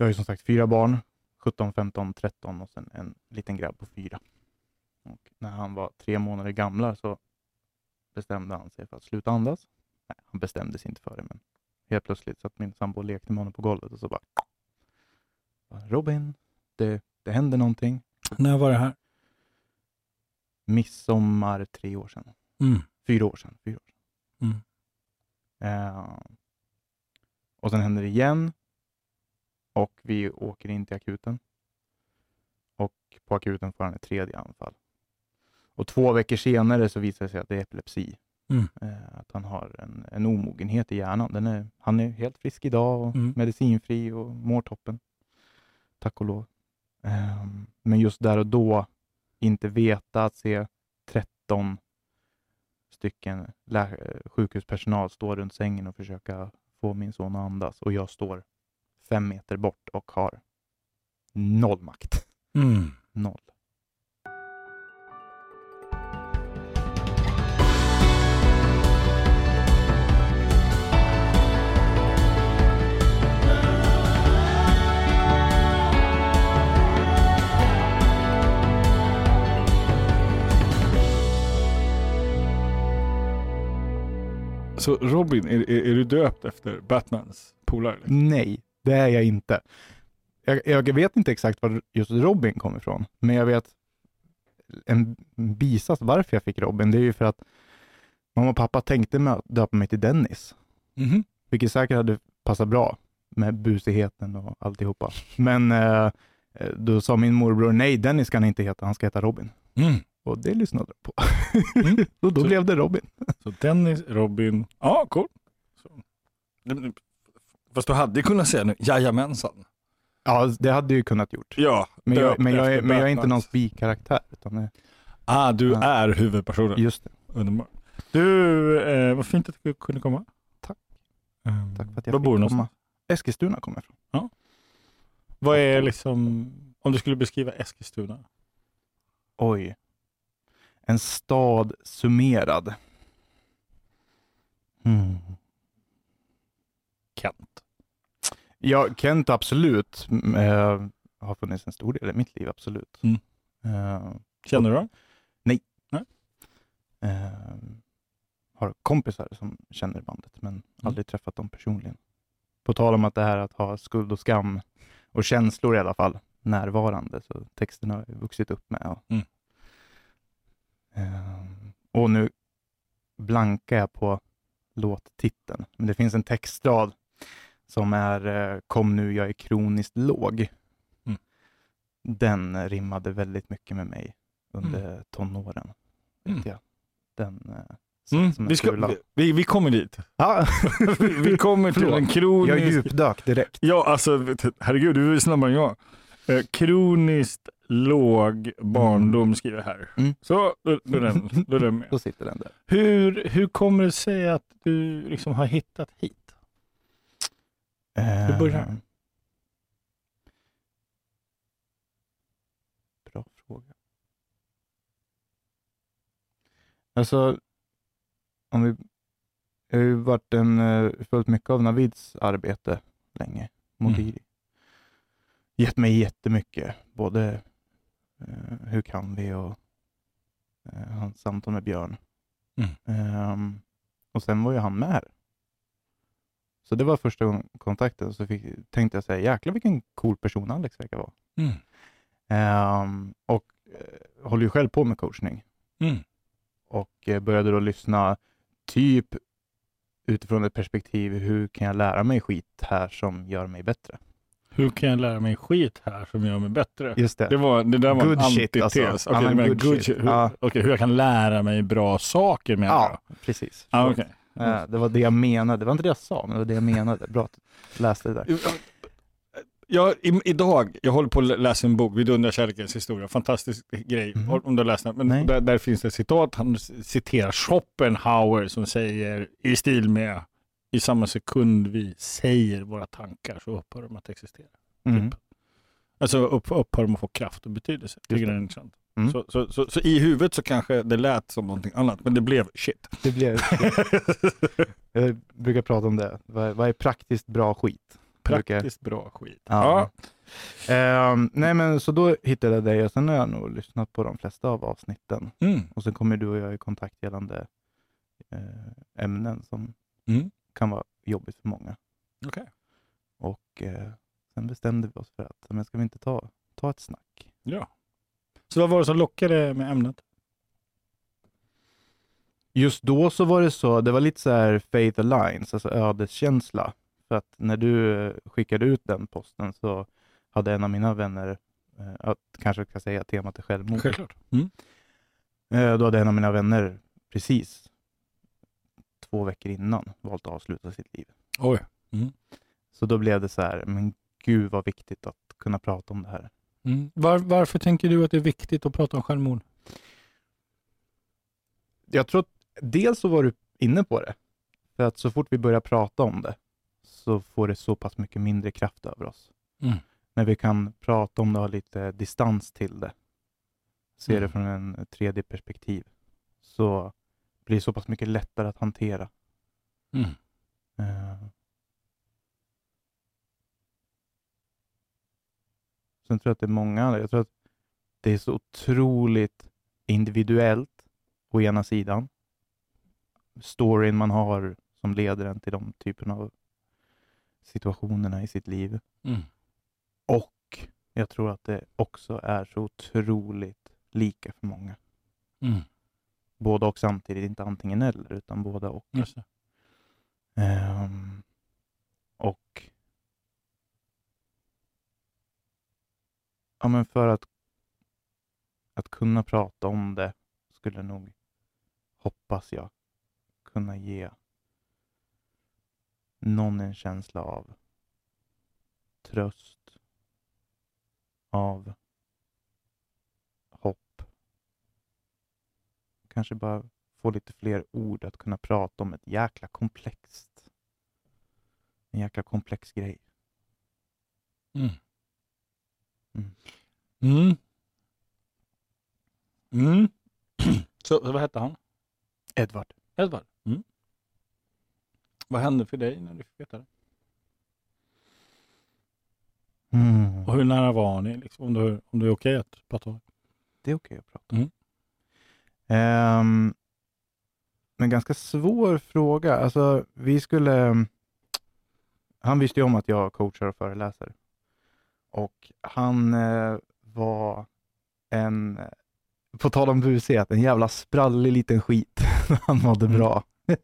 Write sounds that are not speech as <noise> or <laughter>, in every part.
Jag har ju som sagt fyra barn, 17, 15, 13 och sen en liten grabb på fyra. Och när han var tre månader gamla så bestämde han sig för att sluta andas. Nej, han bestämde sig inte för det, men helt plötsligt satt min sambo och lekte med honom på golvet och så bara Robin, det, det händer någonting. När var det här? Midsommar tre år sedan. Mm. Fyra år sedan. Fyra år sedan. Mm. Eh, och sen händer det igen. Och vi åker in till akuten. Och på akuten får han ett tredje anfall. Och två veckor senare så visar det sig att det är epilepsi. Mm. Eh, att han har en, en omogenhet i hjärnan. Den är, han är helt frisk idag och Mm. medicinfri och mår toppen. Tack och lov. Eh, men just där och då inte veta att se 13 stycken sjukhuspersonal stå runt sängen och försöka få min son att andas och jag står fem meter bort och har noll makt. Mm. Noll. Så Robin, är, är, är du döpt efter Batmans polare? Nej, det är jag inte. Jag, jag vet inte exakt var just Robin kom ifrån, men jag vet en bisats varför jag fick Robin. Det är ju för att mamma och pappa tänkte mig att döpa mig till Dennis, Mhm. vilket säkert hade passat bra med busigheten och alltihopa. Men eh, eh, då sa min morbror, nej Dennis kan inte heta, han ska heta Robin. Mm. Och det lyssnade jag på. Mm. <laughs> och då Så- blev det Robin. Så Dennis, Robin, ja cool. Så. Fast du hade ju kunnat säga nu, jajamensan. Ja, det hade jag ju kunnat gjort. Ja, Men jag, men jag, är, men jag är inte någon bikaraktär. Utan det, Ah, du Ja. är huvudpersonen. just det. Underbart. Du, eh, vad fint att du kunde komma. Tack. Um, Tack för att jag Var fick bor komma. Eskilstuna kommer jag ifrån. Vad är liksom, om du skulle beskriva Eskilstuna? Oj. En stad summerad. Hmm. Kent. Ja, Kent absolut. eh, har funnits en stor del i mitt liv, absolut. Mm. Eh, Känner du honom? eh, har kompisar som känner bandet, men aldrig träffat dem personligen. På tal om att det här att ha skuld och skam och känslor i alla fall närvarande, så texten har jag vuxit upp med. Och, Mm. Eh, och nu blankar jag på låttiteln, men det finns en textrad som är eh, Kom nu, jag är kroniskt låg. Mm. Den rimmade väldigt mycket med mig under tonåren. Vet Mm. jag. Den eh, Mm, vi, ska, vi, vi, kommer dit. Ja, <laughs> vi, vi kommer till en kronisk... jag djupdök direkt. Ja, alltså herregud, du är snabbare än jag. Eh, kroniskt låg barndom skriver jag här. Mm. Så, då, då, den, då den med. <laughs> Då sitter den där. Hur, hur kommer det sig att du liksom har hittat hit? Börjar? Eh, Bra fråga. Alltså, om vi, jag har ju varit en, eh, följt mycket av Navids arbete länge, Modiri. Gett mig jättemycket, både eh, Hur kan vi och eh, hans samtal med Björn. Mm. Ehm, och sen var ju han med här. Så det var första kontakten, så fick, tänkte jag säga, jäklar vilken cool person Alex verkar vara. Mm. Ehm, och eh, håller ju själv på med coachning Mm. och eh, började då lyssna typ utifrån ett perspektiv, hur kan jag lära mig skit här som gör mig bättre? Hur kan jag lära mig skit här som gör mig bättre? Just det. Det, var, det där var Good en shit, antites. alltså. Menar good good shit. Hur, Ja. okej, hur jag kan lära mig bra saker menar Ja, precis. Ah, Förlåt. Eh, det var det jag menade. Det var inte det jag sa, men det var det jag menade. Bra att du läste det där. Jag, i, idag, jag håller på att läsa en bok, Vidundra kärlekens historia, fantastisk grej, Mhm. om du har läst den. Men där, där finns det ett citat, han citerar Schopenhauer som säger i stil med i samma sekund vi säger våra tankar så upphör de att existera. Mm. Alltså upp, upphör de att få kraft och betydelse. Tycker det det. är intressant. Mm. Så, så, så, så i huvudet så kanske det lät som någonting annat, men det blev shit. Det blev, <laughs> jag brukar prata om det. Vad, vad är praktiskt bra skit? brukar- Praktiskt bra skit. Ja. Ehm, nej men så då hittade jag dig och sen har jag nog lyssnat på de flesta av avsnitten. Ja. Mm. Och sen kommer du och jag i kontakt gällande eh, ämnen som Mm. kan vara jobbigt för många. Okej. Och eh, sen bestämde vi oss för att, men ska vi inte ta, ta ett snack? Ja. Så vad var det som lockade med ämnet? Just då så var det så, det var lite så här faith alliance, alltså ödeskänsla. För att när du skickade ut den posten så hade en av mina vänner, eh, att kanske ska säga temat är självmord. Självklart. Mm. Eh, Då hade en av mina vänner precis två veckor innan valt att avsluta sitt liv. Oj. Så då blev det så här, men gud vad viktigt att kunna prata om det här. Mm. Var, varför tänker du att det är viktigt att prata om självmord? Jag tror att dels så var du inne på det. För att så fort vi börjar prata om det så får det så pass mycket mindre kraft över oss. Mm. När vi kan prata om det och ha lite distans till det. Se Mm. det från en tredje perspektiv. Så blir det så pass mycket lättare att hantera. Mm. Eh. Sen tror jag att det är många, jag tror att det är så otroligt individuellt å ena sidan. Storyn man har som leder en till de typerna av situationerna i sitt liv. Mm. Och jag tror att det också är så otroligt lika för många. Mm. Båda och samtidigt, inte antingen eller, utan båda och. Ehm, och ja, men för att, att kunna prata om det skulle nog, hoppas jag, kunna ge någon en känsla av tröst, av hopp. Kanske bara få lite fler ord att kunna prata om ett jäkla komplext. En jäkla komplex grej. Mm. Mm. Mm. Mm. Så, så vad hette han? Edvard. Edvard. Mm. Vad hände för dig när du fick veta det? Mm. Och hur nära var ni? Liksom, om, du, om det är okej att prata om det? Det är okej att prata om. Mm. Ehm, men ganska svår fråga. Alltså, vi skulle... Han visste ju om att jag coachar och föreläser. Och han eh, var en, på tal om busighet, en jävla sprallig liten skit <laughs> när han mådde Mm. bra. <laughs>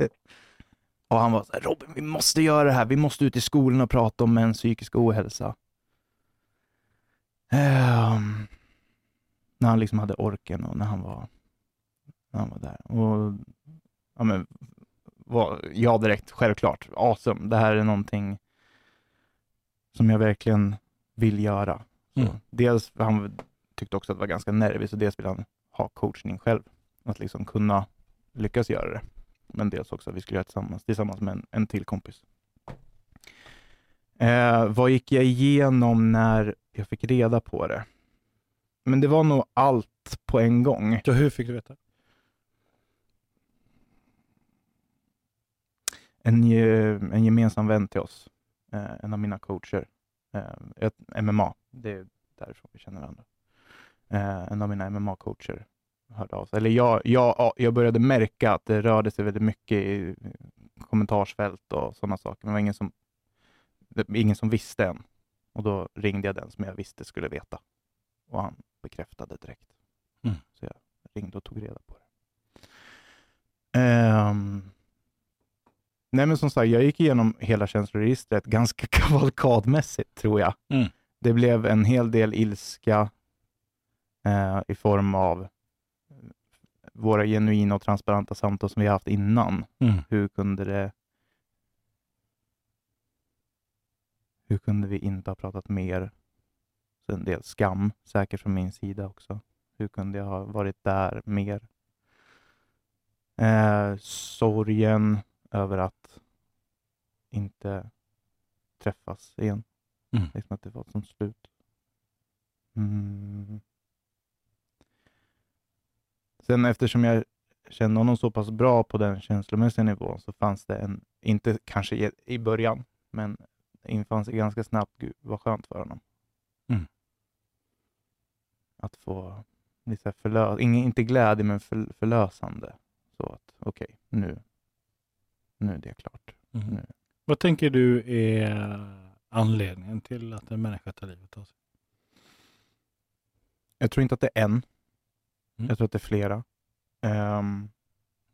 och han var så här, Robin, vi måste göra det här. Vi måste ut i skolan och prata om mäns psykisk ohälsa. Ehm, när han liksom hade orken och när han var, när han var där. Och, ja, men, var, ja, direkt, självklart. Awesome. Det här är någonting som jag verkligen vill göra. Mm. Dels, han tyckte också att det var ganska nervigt, och dels vill han ha coachning själv. Att liksom kunna lyckas göra det. Men dels också att vi skulle göra det tillsammans, tillsammans med en, en till kompis. Eh, vad gick jag igenom när jag fick reda på det? Men det var nog allt på en gång. Så hur fick du veta? En, en gemensam vän till oss, eh, en av mina coacher, eh, MMA, det är därifrån vi känner varandra. Eh, en av mina MMA-coacher hörde av sig. Eller jag, jag, jag började märka att det rörde sig väldigt mycket i kommentarsfält och sådana saker. Men det var ingen som, ingen som visste än. Och då ringde jag den som jag visste skulle veta. Och han bekräftade direkt. Mm. Så jag ringde och tog reda på det. Ehm, nej men som sagt, jag gick igenom hela känsloregistret ganska <laughs> kavalkadmässigt tror jag. Mm. Det blev en hel del ilska eh, i form av våra genuina och transparenta samtal som vi haft innan. Mm. Hur kunde det Hur kunde vi inte ha pratat mer? Så en del skam, säkert från min sida också. Hur kunde jag ha varit där mer? Eh, sorgen över att inte träffas igen. Mm. Liksom att det var sånt slut. Mm. Sen eftersom jag kände honom så pass bra på den känslomässiga nivån så fanns det en, inte kanske i, i början, men infann sig ganska snabbt. Gud, vad skönt för honom. Mm. Att få lite förlö- ingen, inte glädje, men för, förlösande. Så att okej, nu, nu är det klart. Mm. Nu. Vad tänker du är anledningen till att en människa tar livet av sig? Jag tror inte att det är en. Mm. Jag tror att det är flera. Ehm,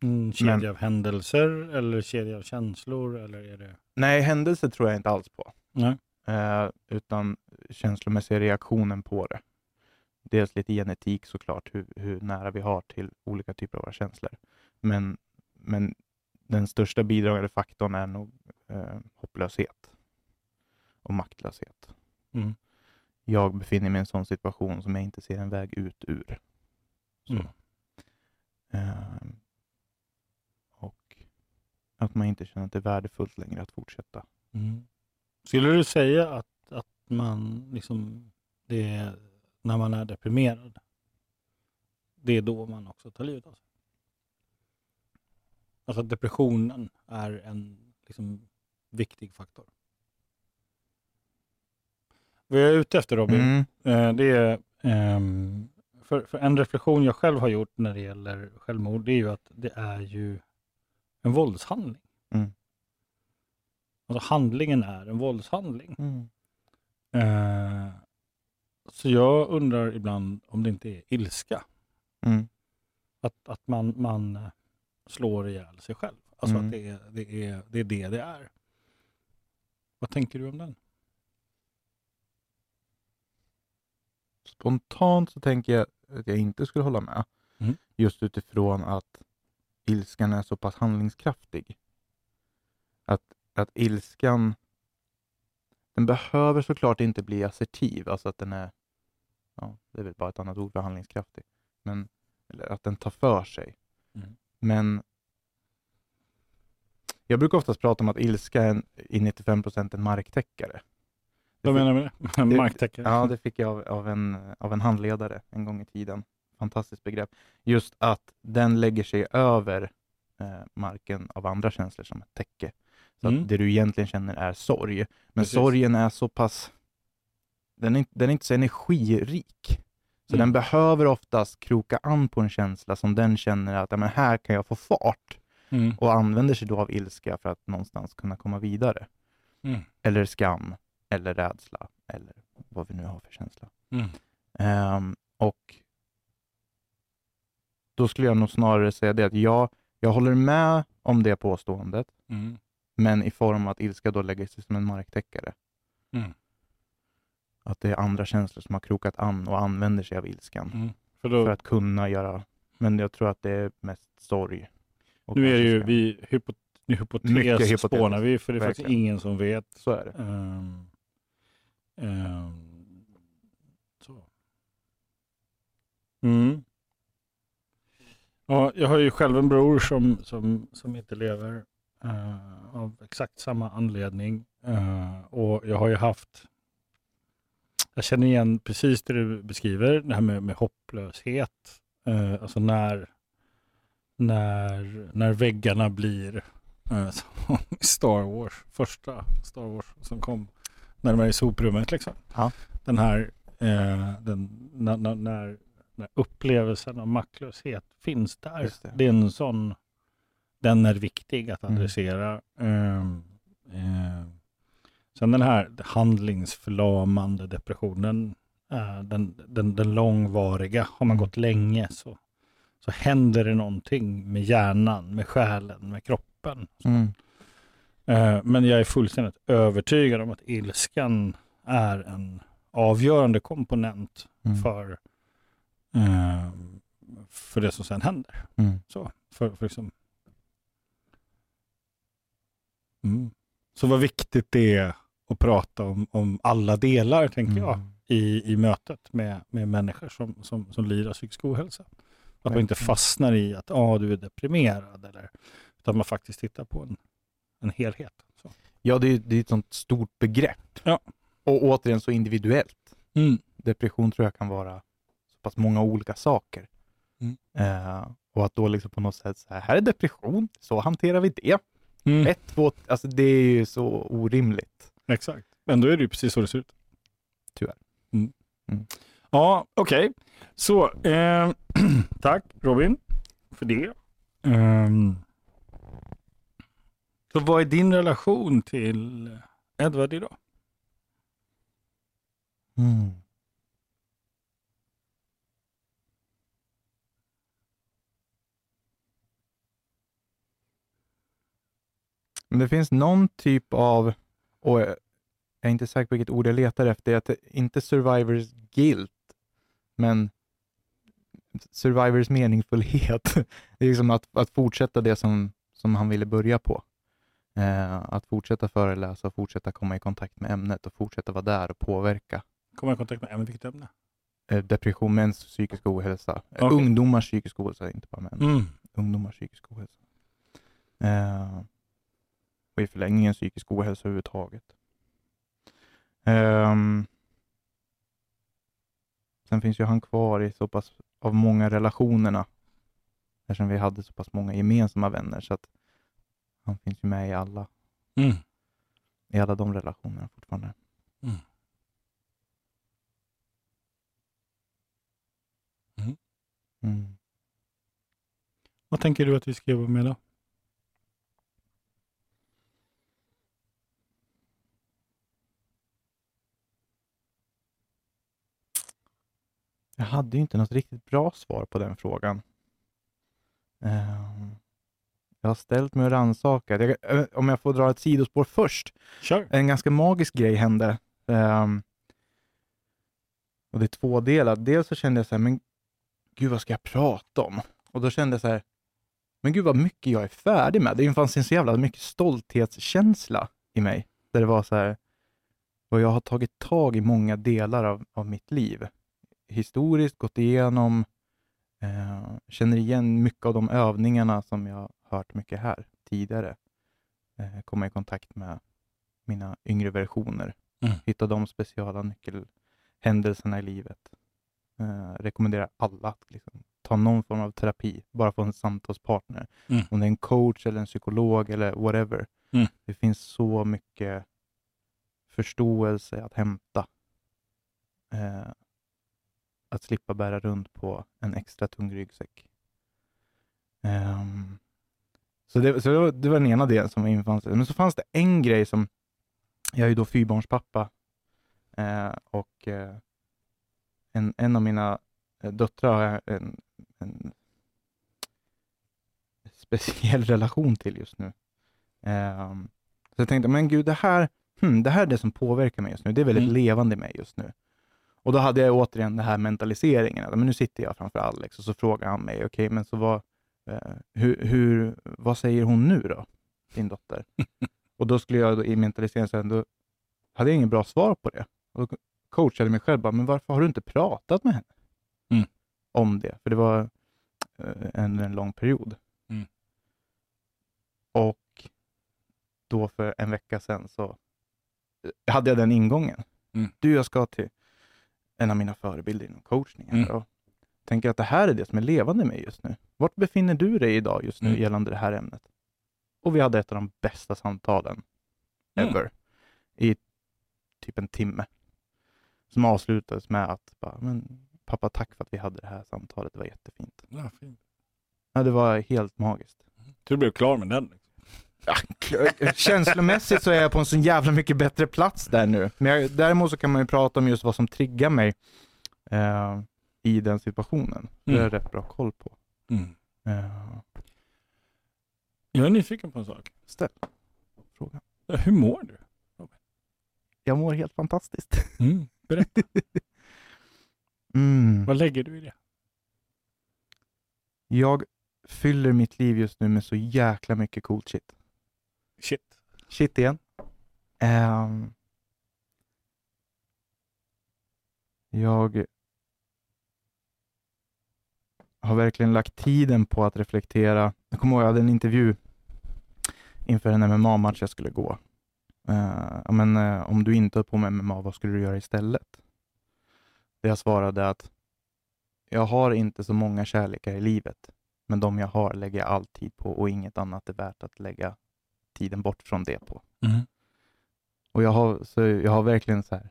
En kedja Men- av händelser eller kedja av känslor? Eller är det... nej, händelser tror jag inte alls på. Nej. Eh, utan känslomässiga reaktionen på det. Dels lite genetik såklart, hur, hur nära vi har till olika typer av våra känslor. Men, men den största bidragande faktorn är nog eh, hopplöshet och maktlöshet. Mm. Jag befinner mig i en sån situation som jag inte ser en väg ut ur. Mm. Ehm, och att man inte känner att det är värdefullt längre att fortsätta. Mm. Skulle du säga att, att man liksom, det är när man är deprimerad, det är då man också tar livet av sig? Alltså att depressionen är en liksom, viktig faktor. Vad jag är ute efter Robin, Mm. Eh, det är, ehm, för, för en reflektion jag själv har gjort när det gäller självmord, det är ju att det är ju en våldshandling. Mm. Alltså handlingen är en våldshandling. Mm. Eh, så jag undrar ibland om det inte är ilska. Mm. Att, att man, man eh, slår ihjäl sig själv. Alltså Mm. att det är, det, är, det är det det är. Vad tänker du om den? Spontant så tänker jag att jag inte skulle hålla med. Mm. Just utifrån att ilskan är så pass handlingskraftig. Att, att ilskan, den behöver såklart inte bli assertiv, alltså att den är, ja, det är väl bara ett annat ord för handlingskraftig, men eller att den tar för sig. Mm. Men jag brukar oftast prata om att ilska är en, i 95 procent en marktäckare. Vad menar du med det? <laughs> Det- Marktäckare? Ja, det fick jag av, av, en, av en handledare en gång i tiden. Fantastiskt begrepp. Just att den lägger sig över eh, marken av andra känslor som ett täcke. Så Mm. att det du egentligen känner är sorg. Men Precis. sorgen är så pass... Den är, den är inte så energirik. Så Mm. den behöver oftast kroka an på en känsla som den känner att ja, men här kan jag få fart. Mm. Och använder sig då av ilska för att någonstans kunna komma vidare. Mm. Eller skam, eller rädsla, eller vad vi nu har för känsla. Mm. Ehm, och då skulle jag nog snarare säga det att jag, jag håller med om det påståendet, Mm. men i form av att ilska då lägger sig som en marktäckare. Att det är andra känslor som har krokat an och använder sig av ilskan Mm. För då, för att kunna göra, men jag tror att det är mest sorg. nu är det ju, skam. vi hypo, nu hypotes spånar vi, för det är faktiskt ingen som vet. Så är det. Ehm, ehm, så. Mm. Ja, jag har ju själv en bror som, som, som inte lever eh, av exakt samma anledning. Eh, och jag har ju haft, jag känner igen precis det du beskriver, det här med, med hopplöshet. Eh, alltså när, när, när väggarna blir eh, <laughs> som i Star Wars, första Star Wars som kom när de är i soprummet. Liksom. Ja. Den här, eh, den, när, när, när, upplevelsen av maktlöshet finns där. Det. Det. är en sån, den är viktig att Mm. adressera. Eh, sen den här handlingsförlamande depressionen, eh, den, den, den långvariga, har man gått länge så, så händer det någonting med hjärnan, med själen, med kroppen. Mm. Eh, Men jag är fullständigt övertygad om att ilskan är en avgörande komponent Mm. för, eh, för det som sen händer. Mm. Så, för, för liksom. mm. så vad viktigt det är att prata om, om alla delar, tänker jag, Mm. i, i mötet med, med människor som, som, som lider av psykisk ohälsa. Att man inte fastnar i att ah, du är deprimerad, eller, utan man faktiskt tittar på en, en helhet. Så. Ja, det är, det är ett sånt stort begrepp. Ja. Och återigen så individuellt. Mm. Depression tror jag kan vara så pass många olika saker. Mm. Eh, och att då liksom på något sätt, så här, här är depression, så hanterar vi det. Mm. Ett, två, alltså det är ju så orimligt. Exakt. Men då är det ju precis så det ser ut. Tyvärr. Mm. Mm. Ja, okej. Så, eh, <clears throat> tack Robin för det. Ehm, så vad är din relation till Edward idag? Mm. Men det finns någon typ av, och jag är inte säker på vilket ord jag letar efter, att inte survivors guilt, men survivors meningsfullhet. <laughs> Det är liksom att, att fortsätta det som, som han ville börja på. Eh, att fortsätta föreläsa, fortsätta komma i kontakt med ämnet och fortsätta vara där och påverka. Kommer i kontakt med ämnet, vilket ämne? Eh, depression, mäns psykisk ohälsa. Eh, Okej. Ungdomars psykisk ohälsa, inte bara män. Mm. Ungdomars psykisk ohälsa. Eh, och i förlängningen psykisk ohälsa överhuvudtaget. Ehm, sen finns ju han kvar i så pass av många relationerna. Eftersom vi hade så pass många gemensamma vänner så att han finns ju med i alla, Mm. i alla de relationerna fortfarande. Mm. Mm. Mm. Vad tänker du att vi ska jobba med då? Jag hade ju inte något riktigt bra svar på den frågan. Ehm, jag har ställt mig och rannsakat. Eh, Om jag får dra ett sidospår först. Kör. En ganska magisk grej hände. Ehm, och det är tvådelat. Dels så kände jag så här, men gud vad ska jag prata om? Och då kände jag så här, men gud vad mycket jag är färdig med. Det fanns en så jävla mycket stolthetskänsla i mig. Där det var så här, och jag har tagit tag i många delar av, av mitt liv. Historiskt gått igenom, eh, känner igen mycket av de övningarna som jag har hört mycket här tidigare. Eh, komma i kontakt med mina yngre versioner. Mm. Hitta de speciala nyckelhändelserna i livet. Eh, rekommenderar alla att liksom, ta någon form av terapi, bara få en samtalspartner. Mm. Om det är en coach eller en psykolog eller whatever. Mm. Det finns så mycket förståelse att hämta. Eh, att slippa bära runt på en extra tung ryggsäck. Ehm, så det, så det, var, det var den ena delen som infann sig. Men så fanns det en grej som, jag är ju då fyrbarnspappa eh, och eh, en, en av mina eh, döttrar har en, en speciell <laughs> relation till just nu. Ehm, så jag tänkte, men gud, det här, hmm, det här är det som påverkar mig just nu. Det är väldigt Mm. levande i mig just nu. Och då hade jag återigen den här mentaliseringen. att, Men nu sitter jag framför Alex och så frågar han mig, okej, men så vad, eh, hur, hur, vad säger hon nu då, din dotter? <laughs> och då skulle jag då, i mentaliseringen säga, då hade jag ingen bra svar på det. Och då coachade jag mig själv, bara, men varför har du inte pratat med henne Mm. om det? För det var eh, en, en lång period. Mm. Och då för en vecka sedan så eh, hade jag den ingången. Mm. Du, jag ska till en av mina förebilder inom coachningen Mm. och tänker att det här är det som är levande mig just nu. Vart befinner du dig idag just nu Mm. gällande det här ämnet? Och vi hade ett av de bästa samtalen Mm. ever i typ en timme. Som avslutades med att bara, men pappa tack för att vi hade det här samtalet, det var jättefint. Ja, fint. Ja, det var helt magiskt. Så du blev klar med den? <laughs> Känslomässigt så är jag på en så jävla mycket bättre plats där nu. Men jag, däremot så kan man ju prata om just vad som triggar mig eh, i den situationen. Det har jag rätt bra koll på. Mm. Eh, Jag är nyfiken på en sak. ställ frågan. Hur mår du? Jag mår helt fantastiskt. Mm. Berätta. <laughs> Mm. Vad lägger du i det? Jag fyller mitt liv just nu med så jäkla mycket coolt shit. Shit. Shit igen. Um, jag har verkligen lagt tiden på att reflektera. Jag kommer ihåg jag hade en intervju inför en MMA-match jag skulle gå. Uh, men, uh, om du inte höll på med MMA, vad skulle du göra istället? Det jag svarade att jag har inte så många kärlekar i livet, men de jag har lägger jag all tid på och inget annat är värt att lägga tiden bort från det på. Mm. Och jag har, så jag har verkligen så här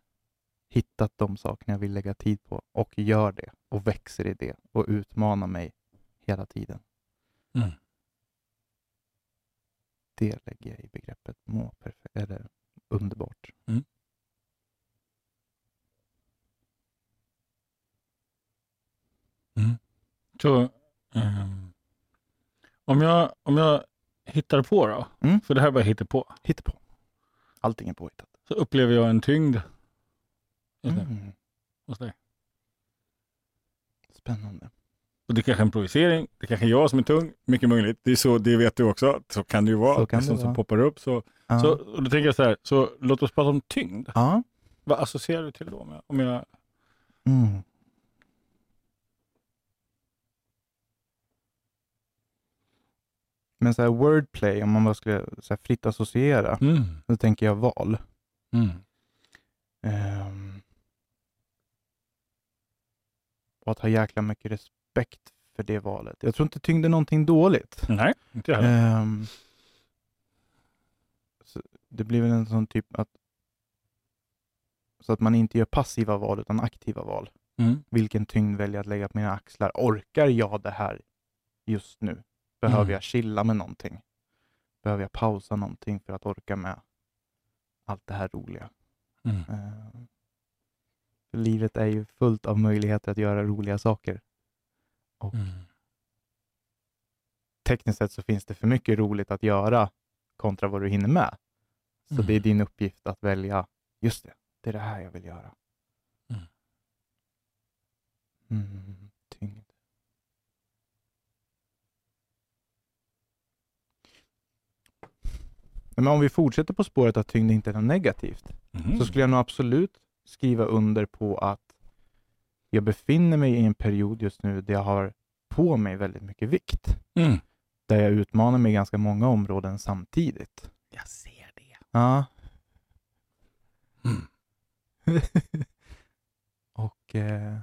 hittat de sakerna jag vill lägga tid på och gör det och växer i det och utmanar mig hela tiden. Mm. Det lägger jag i begreppet må perfekt, eller underbart. Mm. Så, ehm, om, jag, om jag hittar på då, Mm. för det här var hittar på, Hitta på. Allting är påhittat. så upplever jag en tyngd Mm. hos dig. Spännande. Och det kanske är en projicering, det kanske är jag som är tung, mycket möjligt. Det är så, det vet du också, så kan det ju vara. Så kan det är som vara. poppar upp. Så, Ja. så, och då tänker jag så här, så låt oss prata om tyngd. ja. Vad associerar du till då? Om jag, om jag, Mm. Men så här wordplay, om man bara skulle så här fritt associera, mm. då tänker jag val. Mm. Ehm. och att ha jäkla mycket respekt för det valet. Jag tror inte tyngd är någonting dåligt. Nej, inte jag heller. Så det blir väl en sån typ att så att man inte gör passiva val utan aktiva val. Mm. Vilken tyngd väljer jag att lägga på mina axlar? Orkar jag det här just nu? Behöver Mm. jag chilla med någonting? Behöver jag pausa någonting för att orka med allt det här roliga? Mm. Eh, livet är ju fullt av möjligheter att göra roliga saker. Och Mm. tekniskt sett så finns det för mycket roligt att göra kontra vad du hinner med. Så Mm. det är din uppgift att välja, just det, det är det här jag vill göra. Mm. Mm, tyngd. Men om vi fortsätter på spåret att tyngd inte är något negativt, Mm. så skulle jag nog absolut skriva under på att jag befinner mig i en period just nu där jag har på mig väldigt mycket vikt. Mm. Där jag utmanar mig i ganska många områden samtidigt. Jag ser det. Ja. Mm. <laughs> Och eh,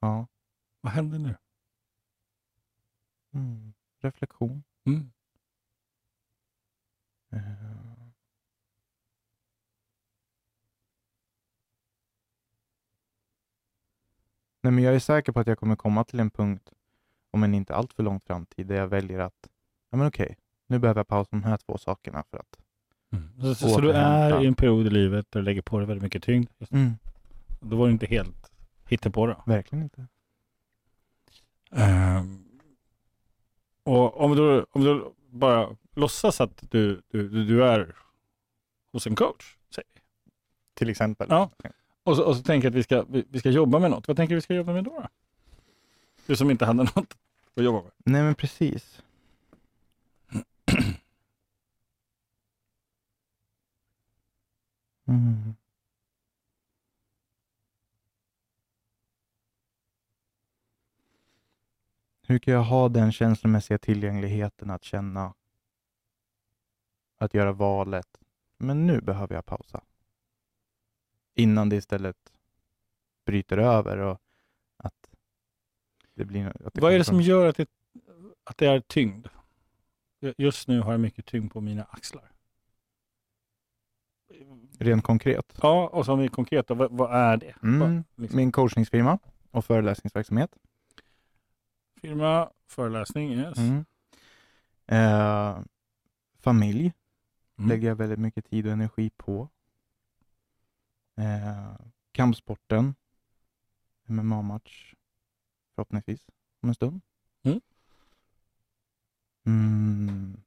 ja, Vad händer nu? mm, reflektion. Mm. Eh. Nej, men jag är säker på att jag kommer komma till en punkt, om en inte alltför lång framtid, där jag väljer att, ja men okej, nu behöver jag pausa de här två sakerna för att Mm. Så, så, du är i en period i livet där du lägger på dig väldigt mycket tyngd. Mm, Då var det inte helt hittepå då. verkligen inte. Ehm, och om du, om du bara låtsas att du, du, du, är hos en coach. Säg. Till exempel. Ja. Och, så, och så tänker jag att vi ska, vi, vi ska jobba med något. Vad tänker du vi ska jobba med då? Du som inte hade <laughs> något att jobba med. Nej men precis. <clears throat> Mm. Hur kan jag ha den känslomässiga tillgängligheten att känna att göra valet, men nu behöver jag pausa. Innan det istället bryter över och att det blir... Att Vad är det som gör att det, att det är tyngd? Just nu har jag mycket tyngd på mina axlar. Rent konkret. Ja, och som är konkret, då, vad, vad är det? Mm. Vad, liksom, Min coachningsfirma och föreläsningsverksamhet. Firma, föreläsning, yes. Mm. Eh, familj Mm. lägger jag väldigt mycket tid och energi på. Eh, kampsporten. MMA-match. Förhoppningsvis om en stund. Mm. Mm.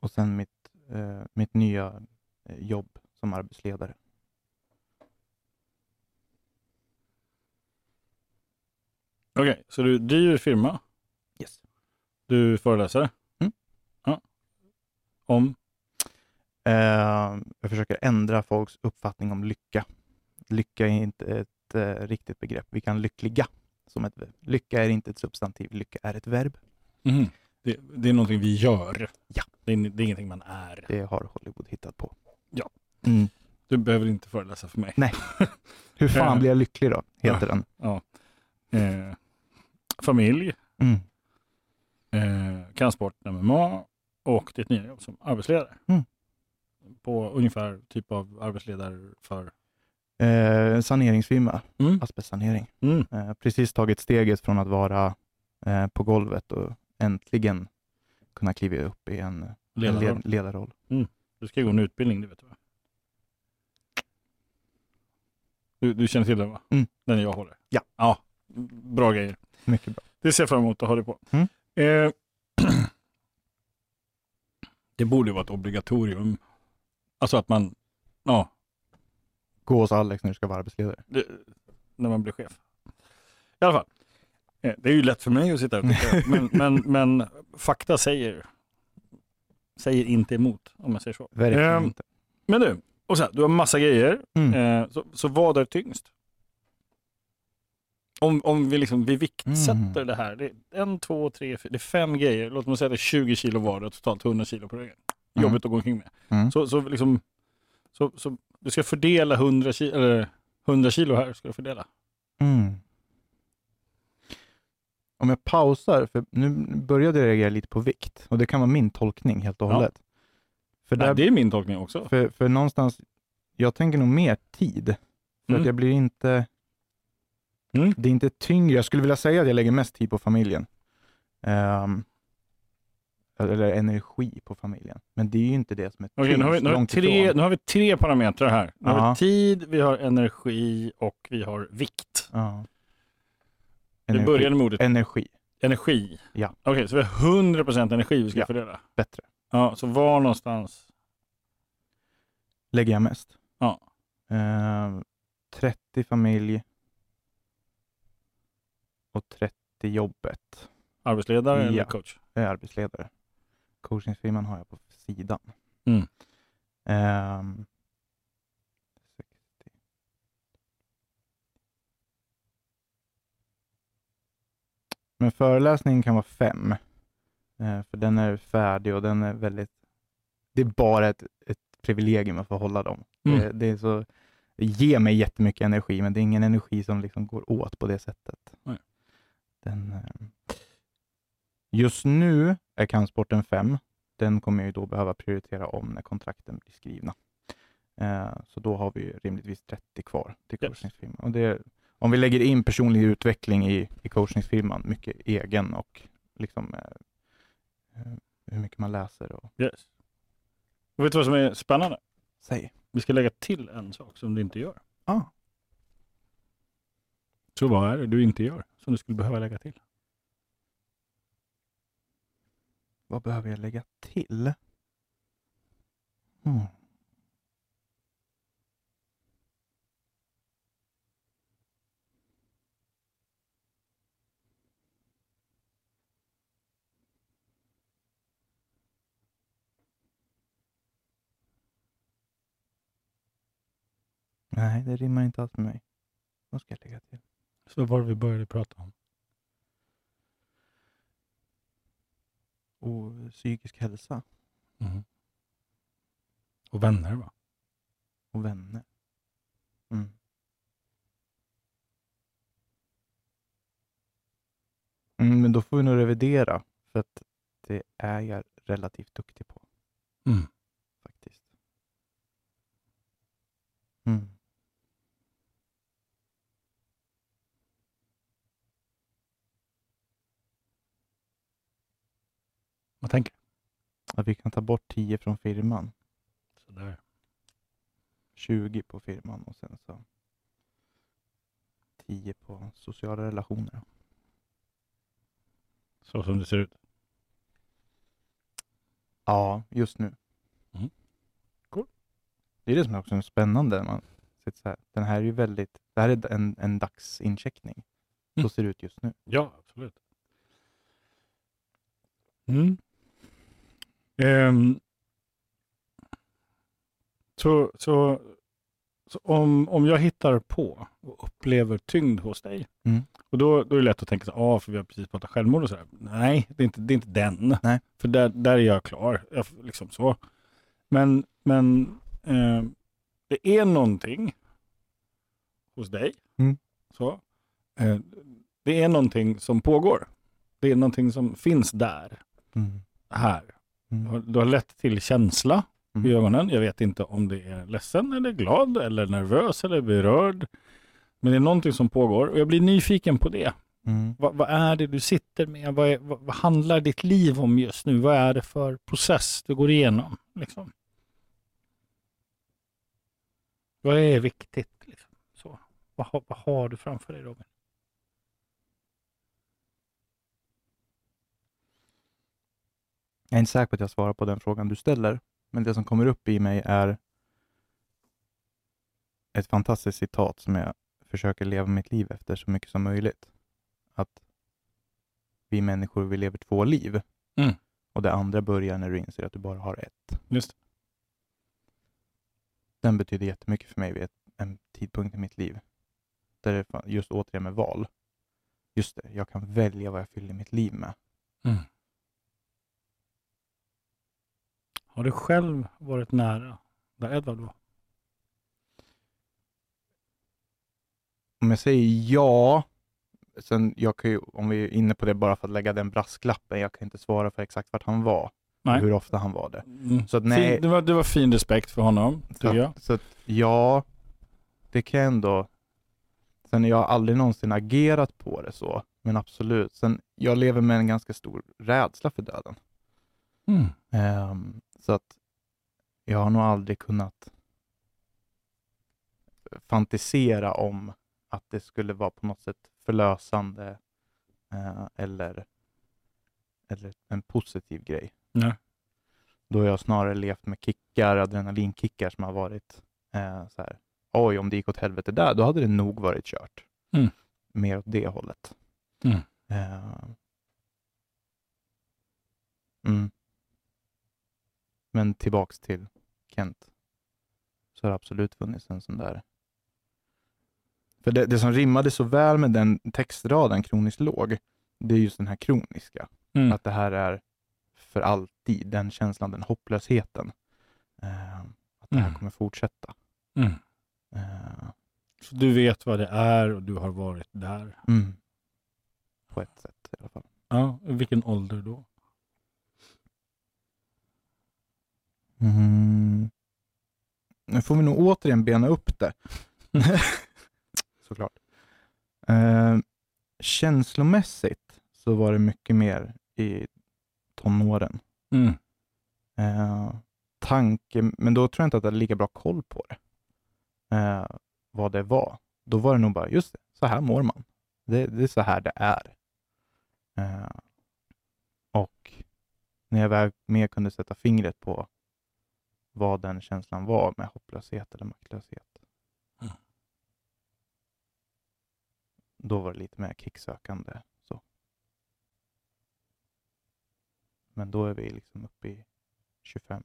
Och sen mitt, eh, mitt nya eh, jobb som arbetsledare. Okej, så du driver firma, Yes. du föreläser. Mm. Ja. Om? Eh, jag försöker ändra folks uppfattning om lycka. Lycka är inte ett eh, riktigt begrepp. Vi kan lyckliga som ett verb. Lycka är inte ett substantiv, lycka är ett verb. Mhm. Det, det är någonting vi gör. Ja. Det är, det är ingenting man är. Det har Hollywood hittat på. Ja. Mm. Du behöver inte föreläsa för mig. Nej. <laughs> Hur fan Eh. blir jag lycklig då? Heter Ja. den. Ja. Eh, familj, Mm. eh, kampsport MMA och ditt nya jobb som arbetsledare. Mm. På ungefär typ av arbetsledare för... Eh, saneringsfirma, Mm. asbestsanering. Mm. Eh, precis tagit steget från att vara eh, på golvet och äntligen kunna kliva upp i en, en Ledarroll. led, ledarroll. Du ska gå en utbildning, det vet du va? Du, du känner till den va? Mm. Den jag håller? Ja. Ja, bra grejer. Mycket bra. Det ser jag fram emot att ha det på. Mm. Eh, <clears throat> det borde ju vara ett obligatorium. Alltså att man, ja, Gå hos Alex när du ska vara arbetsledare. det, när man blir chef. I alla fall. Eh, det är ju lätt för mig att sitta här och tycka, <laughs> men, men, men fakta säger, säger inte emot, om jag säger så. Verkligen Ehm, inte. Men du, och sen, du har massa grejer. Mm. Eh, så, så vad är tyngst? Om, om vi, liksom, vi viktsätter Mm. det här. Det är en, två, tre, fyra, det är fem grejer. Låt mig säga att det är 20 kilo var och totalt 100 kilo på ryggen. Mm. Jobbigt att gå omkring med. Mm. Så, så, liksom, så, så du ska fördela 100 kilo, eller 100 kilo här. Ska du fördela. Mm. Om jag pausar, för nu började jag reagera lite på vikt och det kan vara min tolkning helt och Ja. hållet. För, Nej, där, det är min tolkning också. för, för någonstans, jag tänker nog mer tid. För Mm. att jag blir inte, Mm. det är inte tyngre. Jag skulle vilja säga att jag lägger mest tid på familjen. Ehm, eller energi på familjen. Men det är ju inte det som är Okej, nu, har vi, tyngst, nu, har vi tre, nu har vi tre parametrar här. Nu har Ja. vi tid, vi har energi och vi har vikt. Vi Energi. börjar med ordet Energi, energi. Ja. Okej, så vi har 100% energi vi ska Ja. fördela. bättre. Ja, så var någonstans? Lägger jag mest? Ja. Ehm, 30 familj och 30 jobbet. Arbetsledare eller Ja. coach? Jag är arbetsledare. Coachingfirman har jag på sidan. Mm. 60. Men föreläsningen kan vara fem. Eh, för den är färdig och den är väldigt... Det är bara ett, ett privilegium att få hålla dem. Mm. Det, det, är så, det ger mig jättemycket energi, men det är ingen energi som liksom går åt på det sättet. Nej. Den, eh, just nu är kampsporten fem. Den kommer jag ju då behöva prioritera om när kontrakten blir skrivna. Eh, så då har vi rimligtvis 30 kvar till Yes. coachningsfirman. Och det, om vi lägger in personlig utveckling i, i coachningsfirman, mycket egen och liksom, eh, hur mycket man läser och Yes. Och vet du vad som är spännande? säger. Vi ska lägga till en sak som du inte gör. Ah, Så vad är det du inte gör som du skulle behöva lägga till? vad behöver jag lägga till? Hmm. Nej, det rimmar inte alls med mig. Vad ska jag lägga till? Så var det vi började prata om? Och psykisk hälsa Mhm. Och vänner va? och vänner. Mm. Mm, men då får vi nog revidera, för att det är jag relativt duktig på Mm. faktiskt. Mm. Vad tänker Att vi kan ta bort 10 från firman? Sådär. 20 på firman och sen så 10 på sociala relationer. Så som det ser ut. Ja, just nu. Mm. Cool. Det är det som är också spännande. Man sitter så här. Den här är ju väldigt, det här är en, en dagsincheckning. Så Mm. ser det ut just nu. Ja, absolut. Mm. Ehm, så så, så om, om jag hittar på och upplever tyngd hos dig, Mm. och då, då är det lätt att tänka ah, för vi har precis pratat självmord och sådär. Nej, det är inte, det är inte den. Nej. För där, där är jag klar. Jag, liksom så. Men, men ehm, det är någonting hos dig. Mm. Så. Eh, det är någonting som pågår. Det är någonting som finns där, Mm. här. Mm. Du har lätt till känsla i Mm. ögonen. Jag vet inte om det är ledsen eller glad eller nervös eller berörd. Men det är någonting som pågår och jag blir nyfiken på det. Mm. Vad, vad är det du sitter med? Vad, är, vad, vad handlar ditt liv om just nu? Vad är det för process du går igenom? Liksom? Vad är viktigt? Liksom? Så. Vad, har- vad har du framför dig Robin? Jag är inte säker på att jag svarar på den frågan du ställer, men det som kommer upp i mig är ett fantastiskt citat som jag försöker leva mitt liv efter så mycket som möjligt. Att vi människor, vi lever två liv. Mm. Och det andra börjar när du inser att du bara har ett. Just. Den betyder jättemycket för mig vid ett, en tidpunkt i mitt liv. Där det just återigen med val. Just det, jag kan välja vad jag fyller mitt liv med. Mm. Har du själv varit nära där Edvard var? Om jag säger ja, sen jag kan ju, om vi är inne på det bara för att lägga den brasklappen, jag kan inte svara för exakt vart han var, Nej. hur ofta han var det. Mm. Så att nej. Fin, det, var, det var fin respekt för honom, Så tycker jag. så att ja, det kan jag ändå. Sen jag har aldrig någonsin agerat på det så, men absolut. Sen jag lever med en ganska stor rädsla för döden. Mm. Ehm, så att jag har nog aldrig kunnat fantisera om att det skulle vara på något sätt förlösande eh, eller, eller en positiv grej. Nej. Då har jag snarare levt med kickar, adrenalinkickar som har varit eh, så här, oj om det gick åt helvete där, då hade det nog varit kört. Mm. Mer åt det hållet. Mm. Eh, mm. Men tillbaks till Kent, så har det absolut funnits en sån där för det, det som rimmade så väl med den textraden, kroniskt låg, det är just den här kroniska. Mm. Att det här är för alltid, den känslan, den hopplösheten. Eh, att det här Mm. kommer fortsätta. Mm. Eh, Så du vet vad det är och du har varit där. mm. På ett sätt i alla fall. Ja, vilken ålder då? Mm. Nu får vi nog återigen bena upp det. <laughs> Såklart. Eh, känslomässigt så var det mycket mer i tonåren. Mm. Eh, tanke, men då tror jag inte att jag hade lika bra koll på det. Eh, vad det var. Då var det nog bara, just det, så här mår man. Det, det är så här det är. Eh, och när jag väl mer kunde sätta fingret på vad den känslan var med hopplöshet eller maktlöshet. Mm. Då var det lite mer kicksökande. Så. Men då är vi liksom uppe i 25.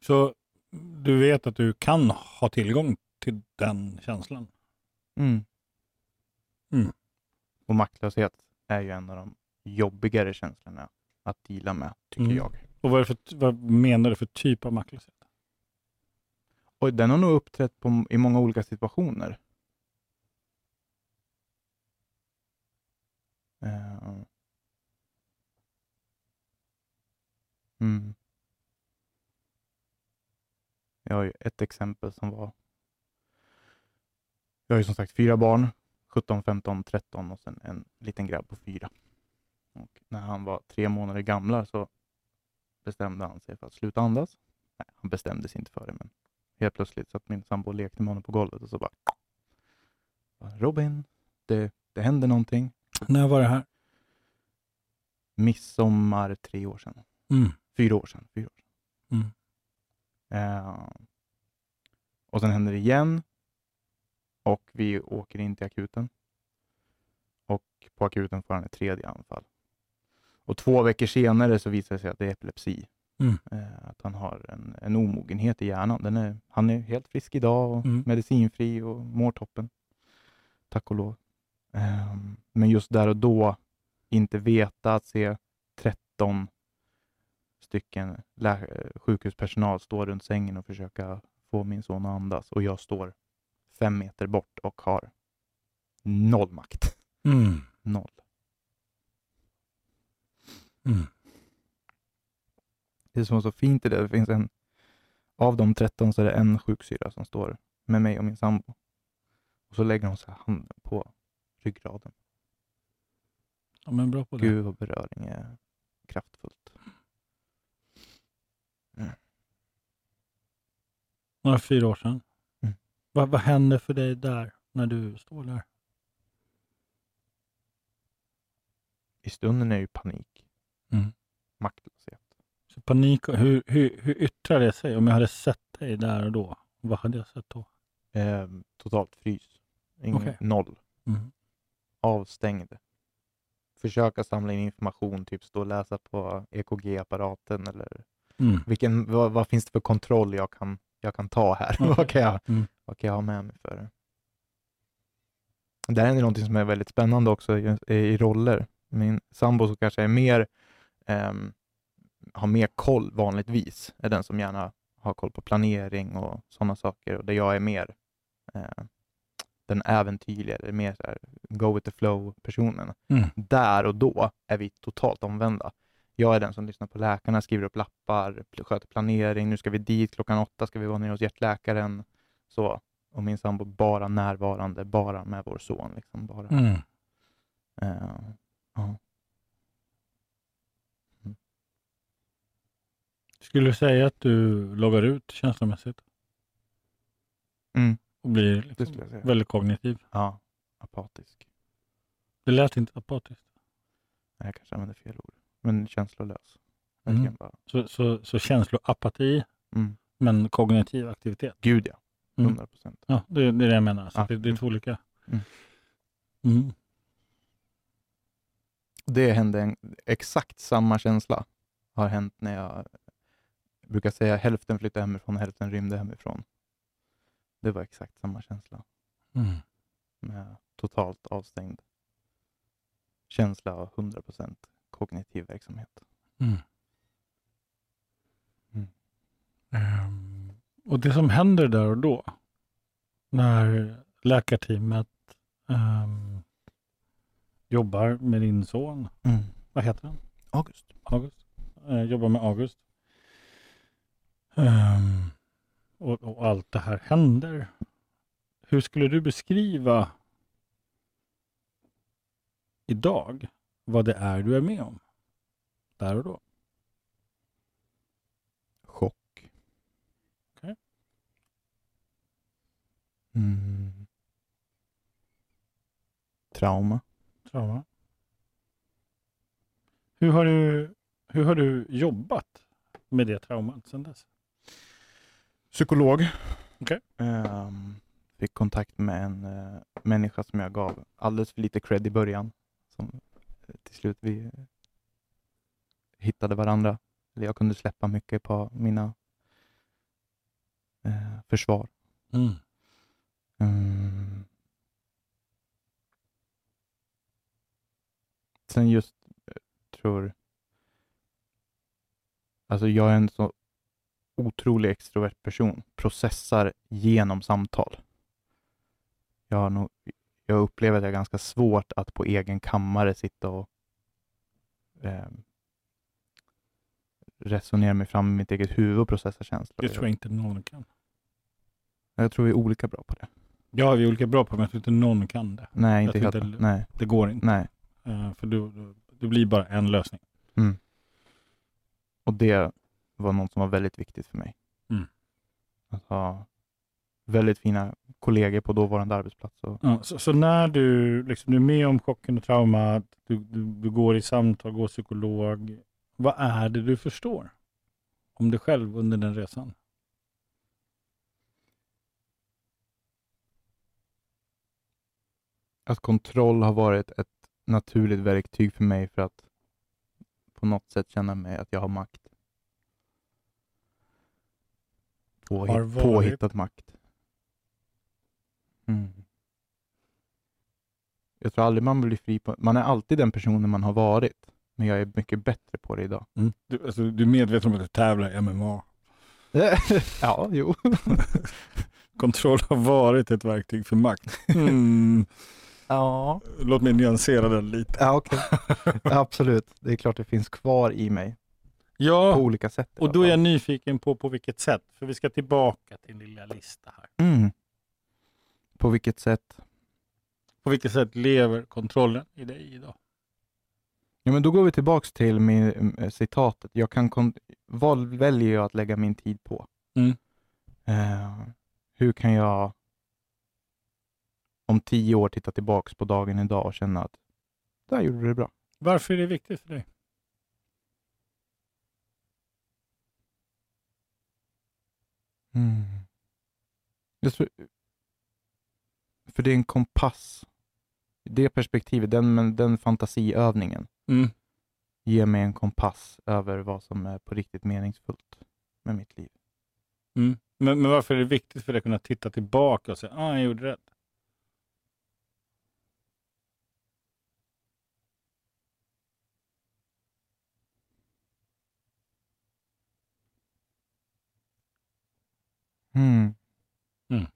Så du vet att du kan ha tillgång till den känslan? Mm. Mm. Och maktlöshet är ju en av de jobbigare känslorna att deala med, tycker Mm. jag. Och vad, för, vad menar du för typ av maktlöshet? Och den har nog uppträtt på, i många olika situationer. Eh. Mm. Jag har ju ett exempel som var... Jag har ju som sagt fyra barn, 17, 15, 13 och sen en liten grabb på fyra. Och när han var tre månader gamla så bestämde han sig för att sluta andas. Nej, han bestämde sig inte för det, men helt plötsligt satt min sambo och lekte med honom på golvet och så bara Robin, det, det händer någonting. När var det här? Midsommar tre år sedan. Mm. Fyra år sedan. Fyra år sedan. Mm. Eh, och sen händer det igen. Och vi åker in till akuten. Och på akuten får han ett tredje anfall. Och två veckor senare så visar det sig att det är epilepsi. Mm. Eh, att han har en, en omogenhet i hjärnan. Den är, han är helt frisk idag och Mm. medicinfri och mår toppen. Tack och lov. Ehm, men just där och då inte veta att se 13 stycken sjukhuspersonal stå runt sängen och försöka få min son att andas och jag står fem meter bort och har noll makt. Mm. Noll. Mm. Det som är så fint i det, det finns en, av de 13 så är det en sjuksyra som står med mig och min sambo. Och så lägger hon så handen på ryggraden. Ja, men bra på det. Gud vad beröring är kraftfullt. Några fyra år sedan. Mm. Vad, vad händer för dig där, när du står där? I stunden är det ju panik, Mm. maktlöshet. Så panik, hur, hur, hur yttrar det sig? Om jag hade sett dig där och då, vad hade jag sett då? Eh, totalt frys. Ingen, Okej. Noll. Mm. Avstängd. Försöka samla in information, typ stå och läsa på EKG-apparaten eller Mm. vilken, vad, vad finns det för kontroll jag kan, jag kan ta här? Okej. <laughs> vad, kan jag, Mm. vad kan jag ha med mig för det? Det här är någonting som är väldigt spännande också i, i roller. Min sambo som kanske är mer, ehm, har mer koll vanligtvis, är den som gärna har koll på planering och sådana saker. Och där jag är mer eh, den äventyrliga, eller mer så här, go with the flow-personen. Mm. Där och då är vi totalt omvända. Jag är den som lyssnar på läkarna, skriver upp lappar, sköter planering. Nu ska vi dit, klockan åtta ska vi vara nere hos hjärtläkaren. Så. Och min sambo bara närvarande, bara med vår son. Liksom, bara. Mm. Eh, ja. Skulle du säga att du loggar ut känslomässigt Mm, och blir liksom väldigt kognitiv? Ja, apatisk. Det lät inte apatiskt. Nej, jag kanske använder fel ord. Men känslolös. Mm. Bara. Så, så, så känsloapati, Mm. men kognitiv aktivitet? Gud ja, Mm. 100 procent. Ja, det, det är det jag menar. Så Ja. det, det är två olika. Mm. Mm. Det hände en, exakt samma känsla har hänt när jag brukar säga hälften flyttade hemifrån och hälften rymde hemifrån. Det var exakt samma känsla Mm. med totalt avstängd känsla av 100% kognitiv verksamhet. Mm. Mm. Ehm, och det som händer där och då, när läkarteamet ehm, jobbar med din son, vad heter han? August. August. Eh, jobbar med August. Ehm, och, och allt det här händer. Hur skulle du beskriva idag vad det är du är med om? Där och då. Chock. Okej. Mm. Trauma. Trauma. Hur har du, hur har du jobbat med det traumat sedan dess? Psykolog. Okej. Ehm, fick kontakt med en uh, människa som jag gav alldeles för lite cred i början. Som eh, till slut vi eh, hittade varandra. Eller jag kunde släppa mycket på mina eh, försvar. Mm. Mm. Sen just, tror... Alltså jag är en så otrolig extrovert person. Processar genom samtal. Jag, har nog, jag upplever att det är ganska svårt att på egen kammare sitta och eh, resonera mig fram i mitt eget huvud och processa känslor. Det tror jag inte någon kan. jag tror vi är olika bra på det. Ja, vi är olika bra på det, men jag tror inte någon kan det. Nej, Jag inte helt. inte- Nej, Det går inte. nej. Eh, för du, du, det blir bara en lösning. Mm. Och det var något som var väldigt viktigt för mig. Mm. Att ha väldigt fina kollegor på dåvarande arbetsplats. Och, Ja, så, så när du, liksom, du är med om chocken och traumat, du, du, du går i samtal, går psykolog. Vad är det du förstår om dig själv under den resan? att kontroll har varit ett naturligt verktyg för mig för att på något sätt känna mig att jag har makt. Påhitt, Har varit- Påhittad makt. Mm. Jag tror aldrig man blir fri på... Man är alltid den personen man har varit. Men jag är mycket bättre på det idag. Du, alltså, du är medveten om att du tävlar i MMA. <laughs> ja, jo. <laughs> kontroll har varit ett verktyg för makt. Mm. <laughs> Ja, Låt mig nyansera den lite. ja okej. Absolut. Det är klart det finns kvar i mig på Ja, olika sätt. och då är jag nyfiken på på vilket sätt. För vi ska tillbaka till din lilla lista här. Mm. På vilket sätt? På vilket sätt lever kontrollen i dig idag? Ja, men då går vi tillbaks till min, äh, citatet. Jag kan vad väljer jag att lägga min tid på? Mm. Eh, hur kan jag om tio år titta tillbaks på dagen idag och känna att där gjorde du det bra. Varför är det viktigt för dig? Mm. Jag tror, för det är en kompass. Det perspektivet, den, men den fantasiövningen Mm. ger mig en kompass över vad som är på riktigt meningsfullt med mitt liv. Mm. Men, men varför är det viktigt för dig att kunna titta tillbaka och säga ah, jag gjorde rätt? Mm. Mm.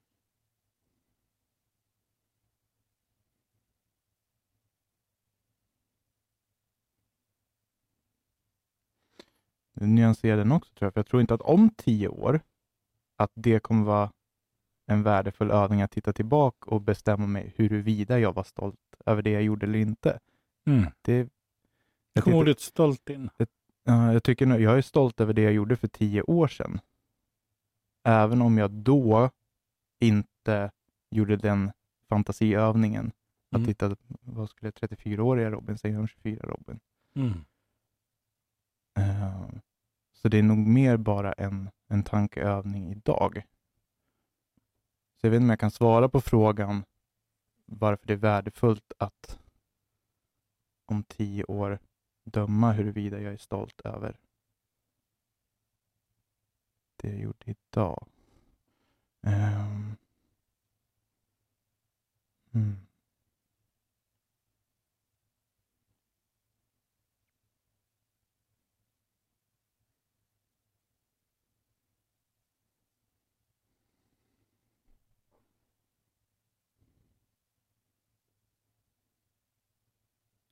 Nu nyanserar den också tror jag, för jag tror inte att om tio år att det kommer vara en värdefull övning att titta tillbaka och bestämma mig huruvida jag var stolt över det jag gjorde eller inte. Mm. Det, Jag jag, kommer ordet stolt in. ja, jag, tycker jag är stolt över det jag gjorde för tio år sedan. Även om jag då inte gjorde den fantasiövningen att Mm. titta, vad skulle 34-åriga Robin säga om 24 Robin? Mm. Eh, Så det är nog mer bara en, en tankeövning idag. Så jag vet inte om jag kan svara på frågan varför det är värdefullt att om tio år döma huruvida jag är stolt över det jag gjorde idag. Ehm. Mm.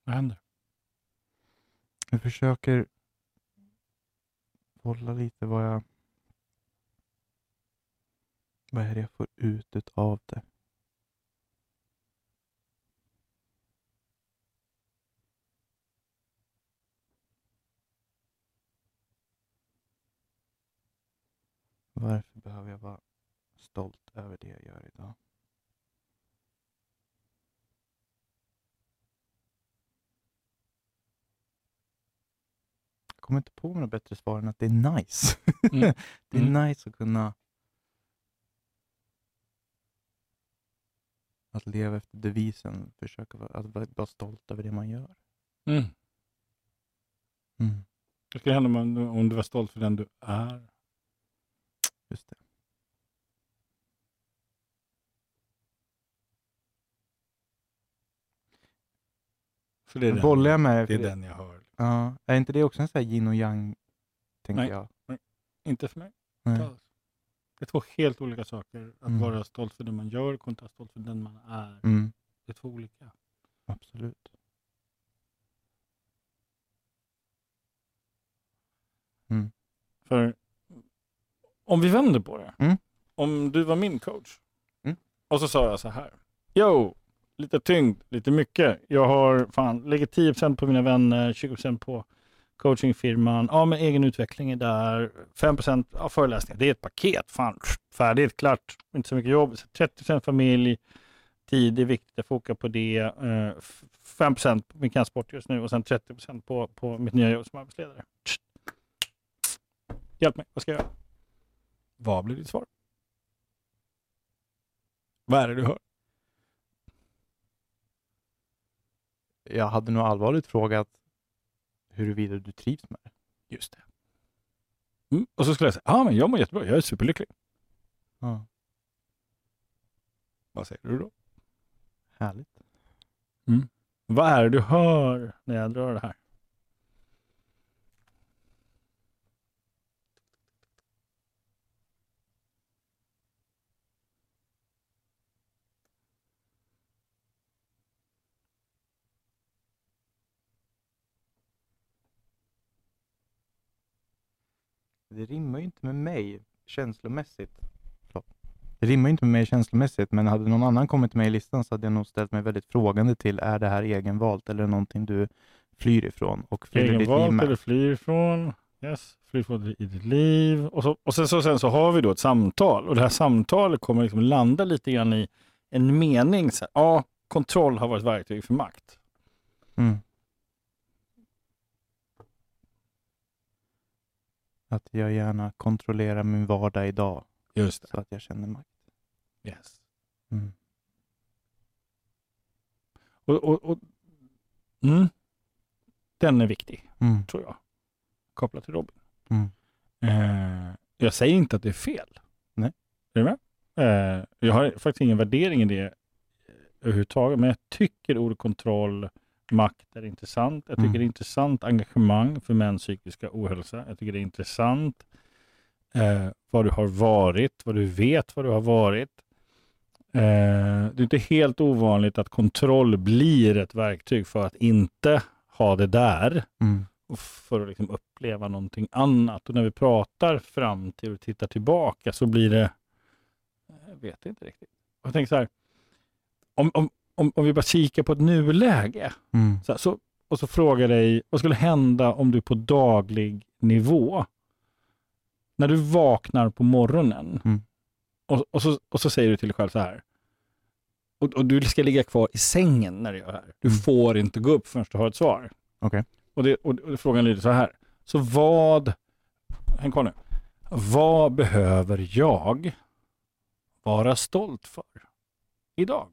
Vad händer? Jag försöker bolla lite vad jag vad är det jag får ut utav det. Varför behöver jag vara stolt över det jag gör idag? Jag kommer inte på några bättre svar än att det är nice. Mm. <laughs> det är Mm. nice att kunna att leva efter devisen, försöka vara, att vara stolt över det man gör. Mm. Mm, Vad skulle hända om, om du var stolt för den du är? just det. För det är, den, Bollar jag med det är för den jag hör. Ja, är inte det också en sån här yin och yang, tänker Nej. jag? Inte för mig. Nej. Det är två helt olika saker. Att Mm. vara stolt för det man gör kontra stolt för den man är. Mm, Det är två olika. absolut. Mm. För om vi vänder på det. Mm. Om du var min coach Mm. och så sa jag så här. Jo, lite tyngd, lite mycket. Jag har fan, lägger 10% på mina vänner, 20% på coachingfirman. Ja, men egen utveckling är där. 5% ja, föreläsningar. Det är ett paket. Fan, färdigt, klart. Inte så mycket jobb. 30% familj. Tid är viktigt. Jag fokar på det. Eh, f- 5% på min kampsport just nu och sen 30% på, på mitt nya jobb som arbetsledare. Hjälp mig, vad ska jag göra? Vad blir ditt svar? Vad är det du hör? Jag hade nog allvarligt frågat huruvida du trivs med det. Just det. Mm. Och så skulle jag säga, ja men jag mår jättebra, jag är superlycklig. Ja, Vad säger du då? härligt. Vad är det du hör när jag drar det här? Det rimmar ju inte med mig känslomässigt. Det rimmar ju inte med mig känslomässigt, men hade någon annan kommit med i listan så hade jag nog ställt mig väldigt frågande till, är det här egenvalt eller någonting du flyr ifrån och fyller ditt liv Egenvalt med? eller flyr ifrån. Yes, flyr från i ditt liv. Och, så, och sen, så, sen så har vi då ett samtal och det här samtalet kommer liksom landa lite grann i en mening. Så här, ja, kontroll har varit verktyg för makt. Mm. Att jag gärna kontrollerar min vardag idag Just så att jag känner makt. Yes. Mm. Och, och, och, mm, den är viktig, Mm. tror jag. Kopplat till Robin. Mm. Eh, jag säger inte att det är fel. Nej. Är du med? Eh, jag har faktiskt ingen värdering i det eh, överhuvudtaget, men jag tycker ordet kontroll, makt är intressant. Jag tycker Mm. det är intressant engagemang för mäns psykiska ohälsa. Jag tycker det är intressant eh, vad du har varit, vad du vet vad du har varit. Eh, det är inte helt ovanligt att kontroll blir ett verktyg för att inte ha det där Mm. och för att liksom uppleva någonting annat. Och när vi pratar framtid och tittar tillbaka så blir det, jag vet inte riktigt. Jag tänker så här, om, om, om, om vi bara kikar på ett nuläge Mm. så, här, så, och så frågar dig, vad skulle hända om du på daglig nivå, när du vaknar på morgonen Mm. och, och, så, och så säger du till dig själv så här, och, och du ska ligga kvar i sängen när du gör det här. Du Mm. får inte gå upp förrän du har ett svar. Okej. Och, det, och, och frågan lyder så här. Så vad, häng kvar nu. Vad behöver jag vara stolt för idag?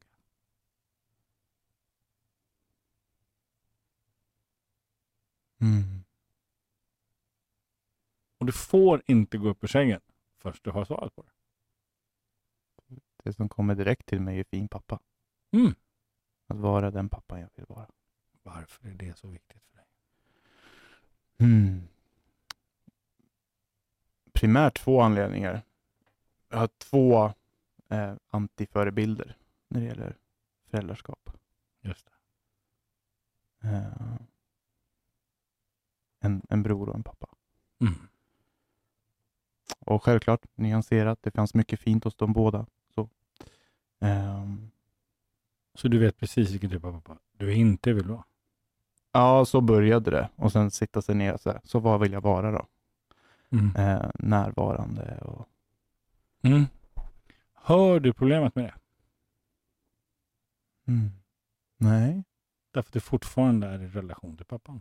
Mm. Och du får inte gå upp ur sängen först du har svaret på det. Det som kommer direkt till mig är fin pappa. Mm. Att vara den pappan jag vill vara. Varför är det så viktigt för dig? Mm. Primärt två anledningar. Jag har två eh, antiförebilder när det gäller föräldraskap. Just det. Eh, en, en bror och en pappa. Mm. Och självklart nyanserat. Det fanns mycket fint hos dem båda. Så. Ehm, Så du vet precis vilken typ av pappa du inte vill vara? ja, så började det. Och sen sitta sig ner och så här, så vad vill jag vara då? Mm. Eh, närvarande och Mm. Hör du problemet med det? mm. Nej. Därför att du fortfarande är i relation till pappan.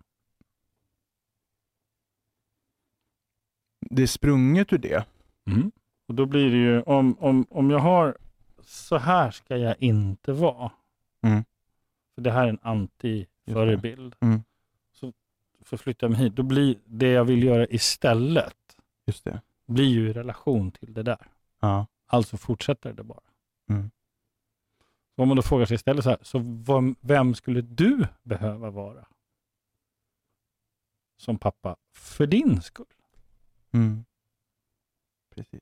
Det är sprunget ur det. Mm. Och då blir det ju, om, om, om jag har, så här ska jag inte vara. Mm. För det här är en anti-förebild. Mm. Så förflyttar jag mig hit. Då blir det jag vill göra istället, Just det. blir ju i relation till det där. Ja. Alltså fortsätter det bara. Mm. Så om man då frågar sig istället så här, så vem skulle du behöva vara som pappa för din skull? Mm. Precis.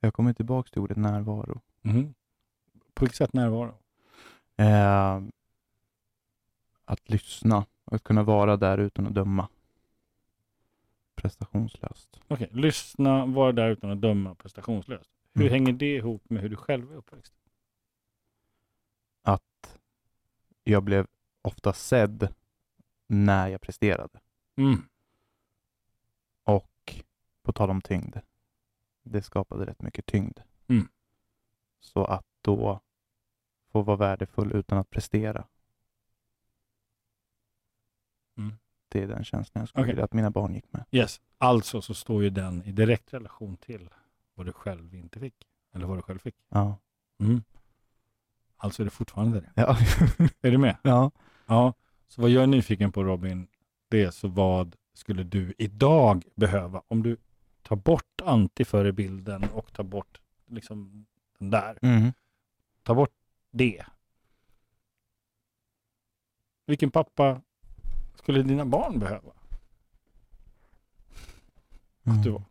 Jag kommer tillbaka till ordet närvaro. Mm. På vilket sätt närvaro? Eh, att lyssna. Att kunna vara där utan att döma. Prestationslöst. Okej, lyssna, vara där utan att döma prestationslöst. Hur Mm. hänger det ihop med hur du själv är uppväxt? Att jag blev ofta sedd när jag presterade. Mm. Och på tal om tyngd. Det skapade rätt mycket tyngd. Mm. Så att då få vara värdefull utan att prestera. Mm. Det är den känslan jag skulle Okej. vilja att mina barn gick med. Yes, alltså så står ju den i direkt relation till vad du själv inte fick. Eller vad du själv fick. Ja. Mm. Alltså är det fortfarande det. Ja. Är du med? <laughs> ja. Ja. Så vad jag är nyfiken på Robin, det är så vad skulle du idag behöva om du tar bort antiförebilden och tar bort liksom den där. Mm. Ta bort det. Vilken pappa skulle dina barn behöva? Mm. du var?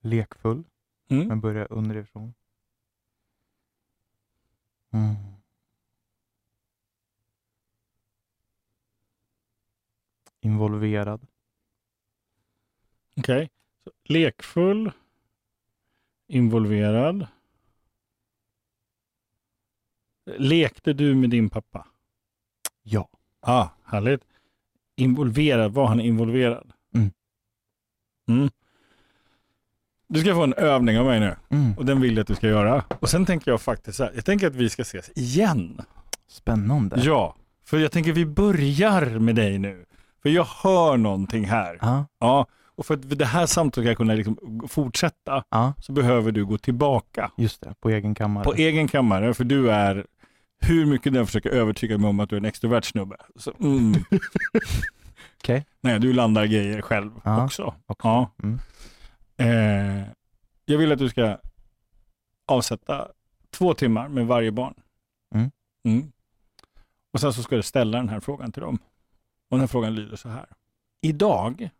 Lekfull, Mm. Men börja underifrån. Mm. Involverad. Okej. Okay. Lekfull. Involverad. Lekte du med din pappa? Ja. Ah, härligt. Involverad, var han involverad? Mm. mm. Du ska få en övning av mig nu Mm. och den vill jag att du ska göra. Och sen tänker jag faktiskt så här, jag tänker att vi ska ses igen. Spännande. Ja, för jag tänker vi börjar med dig nu. För jag hör någonting här. Ja. Ja, och för att det här samtalet ska kunna liksom fortsätta ja, så behöver du gå tillbaka just det. På egen kammare. på egen kammare, för du är, hur mycket den försöker övertyga mig om att du är en extrovert snubbe. Så, mm. <laughs> Okej. Nej, du landar grejer själv Ja. också. Också. Ja. Mm. Eh, jag vill att du ska avsätta två timmar med varje barn. Mm. Mm. Och sen så ska du ställa den här frågan till dem. Och den här frågan lyder så här. Idag,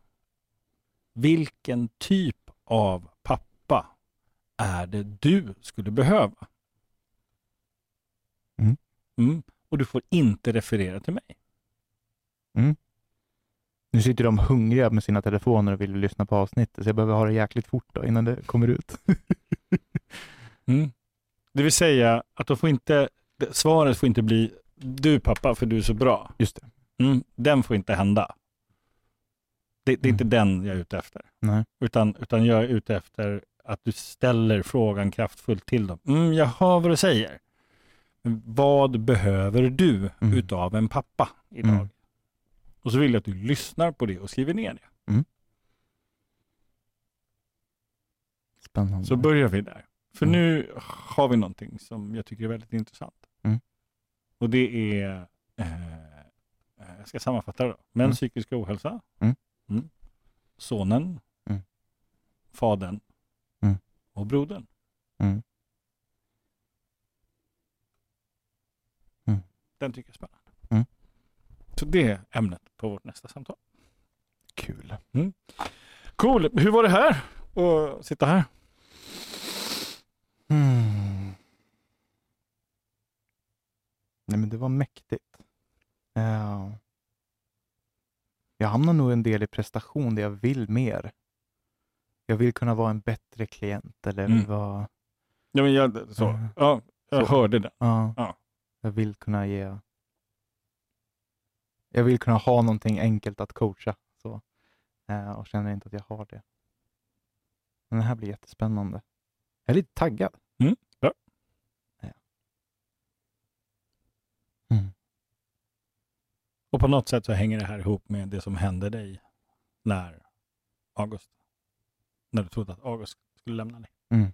vilken typ av pappa är det du skulle behöva? Mm. Mm. Och du får inte referera till mig. Nu sitter de hungriga med sina telefoner och vill lyssna på avsnittet, så jag behöver ha det jäkligt fort då, innan det kommer ut. <laughs> Mm. Det vill säga att de får inte, svaret får inte bli du pappa för du är så bra. Just det. Mm. Den får inte hända. Det, det är inte den jag är ute efter. Nej. Utan, utan jag är ute efter att du ställer frågan kraftfullt till dem. Mm, jag hör vad du säger. Vad behöver du Mm. utav en pappa idag? Mm. Och så vill jag att du lyssnar på det och skriver ner det. Spännande. Så börjar vi där. För Mm. nu har vi någonting som jag tycker är väldigt intressant. Mm. Och det är, eh, eh, jag ska sammanfatta det då. Mäns Mm. psykiska ohälsa. Mm. Mm. Sonen. Mm. Fadern. Mm. Och brodern. Mm. Mm. Den tycker jag är spännande. Mm. Så det är ämnet på vårt nästa samtal. Kul. Cool. Hur var det här? Att sitta här? Mm. Nej, men det var mäktigt. Eh, jag hamnar nog en del i prestation där jag vill mer. Jag vill kunna vara en bättre klient eller Mm. vara... Ja, men jag, så. Mm. Ja, jag Så. hörde det. Ja. Jag vill kunna ge... Jag vill kunna ha någonting enkelt att coacha. Så. Eh, och känner inte att jag har det. Men det här blir jättespännande. Jag är lite taggad. Mm, bra. Ja. Mm. Och på något sätt så hänger det här ihop med det som hände dig när August, när du trodde att August skulle lämna dig. Mm.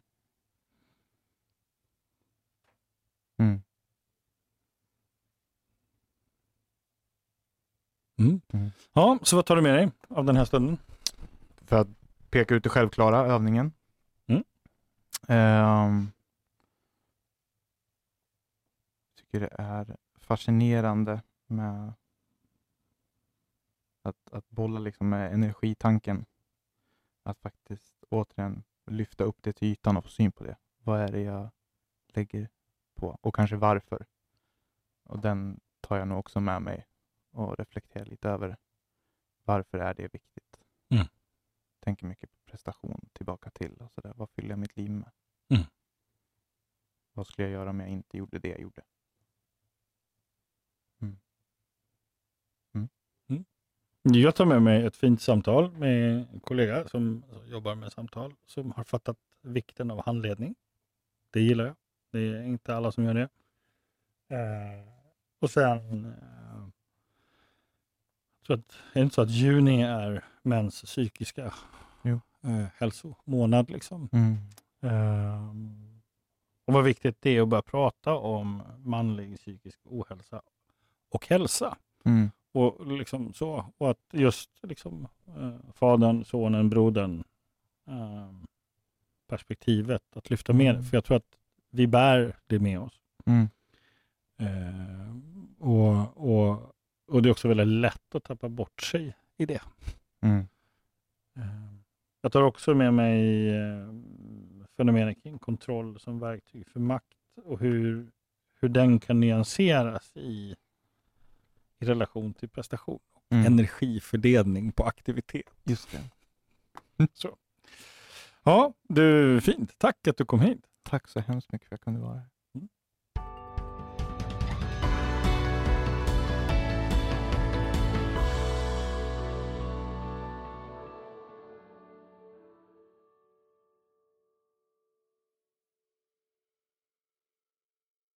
Mm. Mm. Ja, så vad tar du med dig av den här stunden? För att peka ut det självklara, övningen. Mm. Ehm, tycker det är fascinerande med att, att bolla liksom med energitanken. Att faktiskt återigen lyfta upp det till ytan och få syn på det. Vad är det jag lägger på? Och kanske varför? Och den tar jag nog också med mig och reflekterar lite över. Varför är det viktigt? Mm. Tänker mycket på prestation tillbaka till. Och så där. Vad fyller jag mitt liv med? Mm. Vad skulle jag göra om jag inte gjorde det jag gjorde? Jag tar med mig ett fint samtal med en kollega som jobbar med samtal som har fattat vikten av handledning. Det gillar jag. Det är inte alla som gör det. Eh, och sen, tror att, är det inte så att juni är mäns psykiska Jo. eh, hälsomånad? Liksom. Mm. Eh, och vad viktigt det är att börja prata om manlig psykisk ohälsa och hälsa. Mm. Och, liksom så, och att just liksom, eh, fadern, sonen, brodern eh, perspektivet, att lyfta med det. Mm. För jag tror att vi bär det med oss. Mm. Eh, och, och, och det är också väldigt lätt att tappa bort sig i det. Mm. Eh, jag tar också med mig eh, fenomenet kring kontroll som verktyg för makt och hur, hur den kan nyanseras i, i relation till prestation Mm. energifördelning på aktivitet. Just det. <laughs> Så. Ja, du, fint. Tack att du kom hit. Tack så hemskt mycket för att jag kunde vara här.